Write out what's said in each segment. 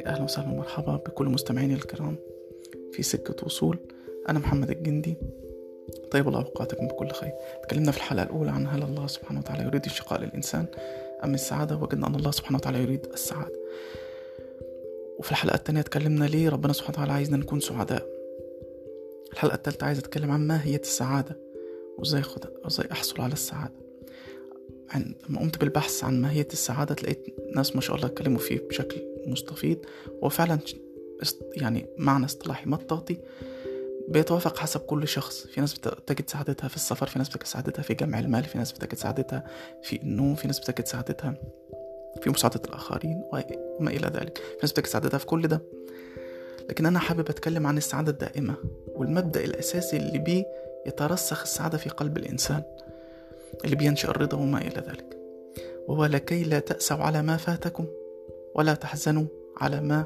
يا أهلا وسهلا ومرحبا بكل مستمعيني الكرام في سكة وصول. أنا محمد الجندي. طيب الله أوقاتكم بكل خير. تكلمنا في الحلقة الأولى عن هل الله سبحانه وتعالى يريد الشقاء للإنسان أم السعادة؟ وجدنا أن الله سبحانه وتعالى يريد السعادة. وفي الحلقة الثانية اتكلمنا ليه ربنا سبحانه وتعالى عايزنا نكون سعداء. الحلقة الثالثة عايز أتكلم عن ماهية السعادة وإزاي أخدها وإزاي أحصل على السعادة. عن لما قمت بالبحث عن ماهية السعادة لقيت ناس ما شاء الله اتكلموا فيه بشكل مستفيض. وفعلا يعني معنى اصطلاحي مطاطي بيتوافق حسب كل شخص. في ناس بتجد سعادتها في السفر في ناس بتجد سعادتها في جمع المال في ناس بتجد سعادتها في النوم في ناس بتجد سعادتها في مساعدة الآخرين وما إلى ذلك. في ناس بتجد سعادتها في كل ده. لكن أنا حابب أتكلم عن السعادة الدائمة والمبدأ الأساسي اللي بيه يترسخ السعادة في قلب الإنسان. اللي بينشأ الرضا وما إلى ذلك. وهو لكي لا تأسوا على ما فاتكم ولا تحزنوا على ما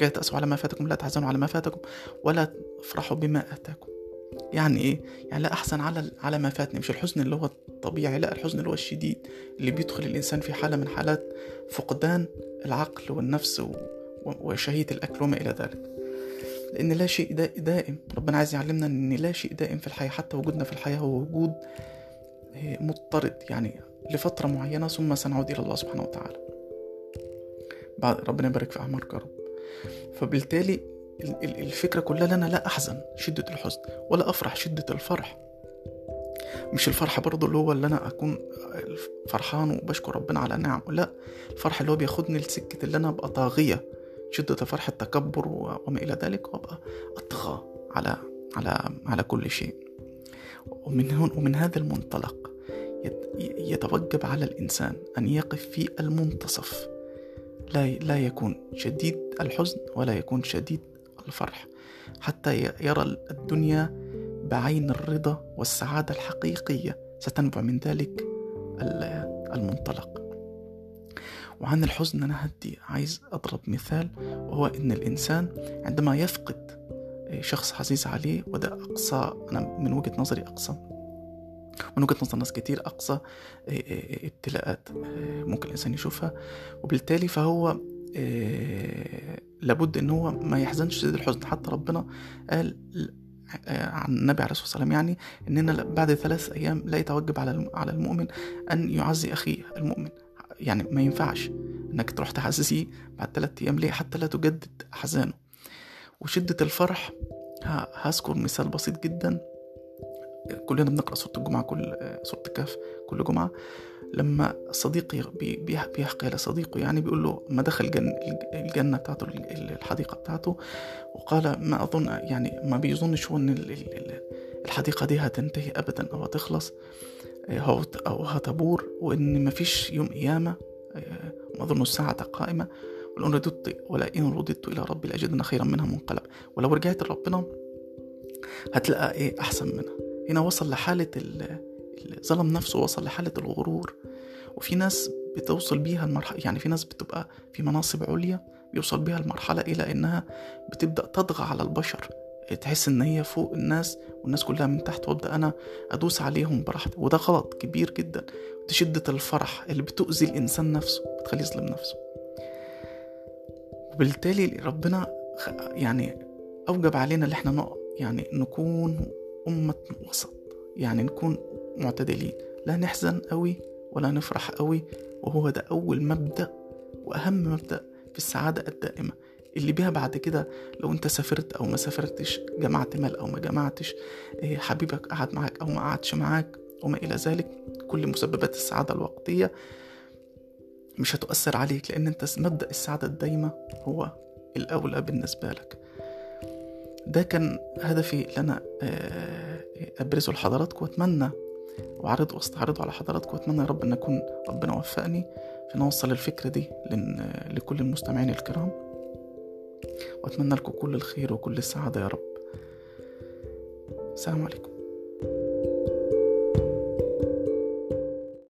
لا تأسوا على ما فاتكم لا تحزنوا على ما فاتكم ولا تفرحوا بما آتاكم. يعني إيه؟ يعني لا أحزن على على ما فاتني. مش الحزن اللي هو الطبيعي لا الحزن اللي هو الشديد اللي بيدخل الإنسان في حالة من حالات فقدان العقل والنفس وشهية الأكل وما إلى ذلك. لأن لا شيء دائم ربنا عايز يعلمنا إن لا شيء دائم في الحياة حتى وجودنا في الحياة هو وجود مضطرد يعني لفترة معينة ثم سنعود إلى الله سبحانه وتعالى. بعد ربنا يبارك في أعمارك يا رب. فبالتالي الفكرة كلها أنا لا أحزن شدة الحزن ولا أفرح شدة الفرح. مش الفرح برضه اللي هو اللي أنا أكون فرحان وبشكر ربنا على نعم لا. الفرح اللي هو بياخدني لسكة اللي أنا أبقى طاغية شدة الفرح التكبر وما إلى ذلك وأبقى أطغى على على على كل شيء. ومن هون ومن هذا المنطلق يتوجب على الإنسان أن يقف في المنتصف. لا لا يكون شديد الحزن ولا يكون شديد الفرح. حتى يرى الدنيا بعين الرضا والسعادة الحقيقية. ستنبع من ذلك المنطلق. وعن الحزن أنا هدي عايز أضرب مثال وهو إن الإنسان عندما يفقد شخص عزيز عليه وده أقصى أنا من وجهة نظري أقصى. من وجهة نظر ناس كتير أقصى ابتلاءات ممكن الإنسان يشوفها. وبالتالي فهو لابد إن هو ما يحزنش شديد الحزن. حتى ربنا قال عن النبي عليه الصلاة والسلام يعني إننا بعد ثلاث أيام لا يتوجب على على المؤمن أن يعزي أخيه المؤمن. يعني ما ينفعش إنك تروح تعزيه بعد ثلاث أيام ليه؟ حتى لا تجدد احزانه وشدة الفرح هذكر مثال بسيط جدا. كلنا بنقرأ سورة الجمعة كل سورة الكهف كل جمعة. لما صديقي بيحكي لصديقه يعني بيقول له ما دخل الجنة, بتاعته الحديقة بتاعته وقال ما أظن يعني ما بيظنش هو إن الحديقة دي هتنتهي أبدا أو هتخلص. أو هتبور وإن ما فيش يوم قيامة ما أظن الساعة قائمة. ولئن رددت ولئن رددت إلى ربي لأجدن خيرا منها منقلب. ولو رجعت لربنا هتلاقى إيه؟ أحسن منها. هنا وصل لحالة ظلم نفسه وصل لحالة الغرور. وفي ناس بتوصل بيها المرحلة يعني في ناس بتبقى في مناصب عليا بيوصل بيها المرحلة إلى إنها بتبدأ تطغى على البشر. تحس إن هي فوق الناس والناس كلها من تحت وأبدأ أنا أدوس عليهم براحتي. وده غلط كبير جدا. دي شدة الفرح اللي بتؤذي الإنسان نفسه بتخليه يظلم نفسه. وبالتالي ربنا يعني أوجب علينا اللي إحنا يعني نكون أمة وسط يعني نكون معتدلين. لا نحزن قوي ولا نفرح قوي وهو ده أول مبدأ وأهم مبدأ في السعادة الدائمة. اللي بيها بعد كده لو أنت سافرت أو ما سافرتش جمعت مال أو ما جمعتش حبيبك قعد معاك أو ما قعدش معاك وما إلى ذلك كل مسببات السعادة الوقتية مش هتؤثر عليك لأن أنت مبدأ السعادة الدايمة هو الأولى بالنسبة لك. ده كان هدفي اللي أنا أبرزه لحضراتكم وأتمنى وأعرضه واستعرضه على حضراتكم وأتمنى يا رب أن اكون ربنا وفقني في نوصل الفكرة دي لكل المستمعين الكرام. وأتمنى لكم كل الخير وكل السعادة يا رب. السلام عليكم.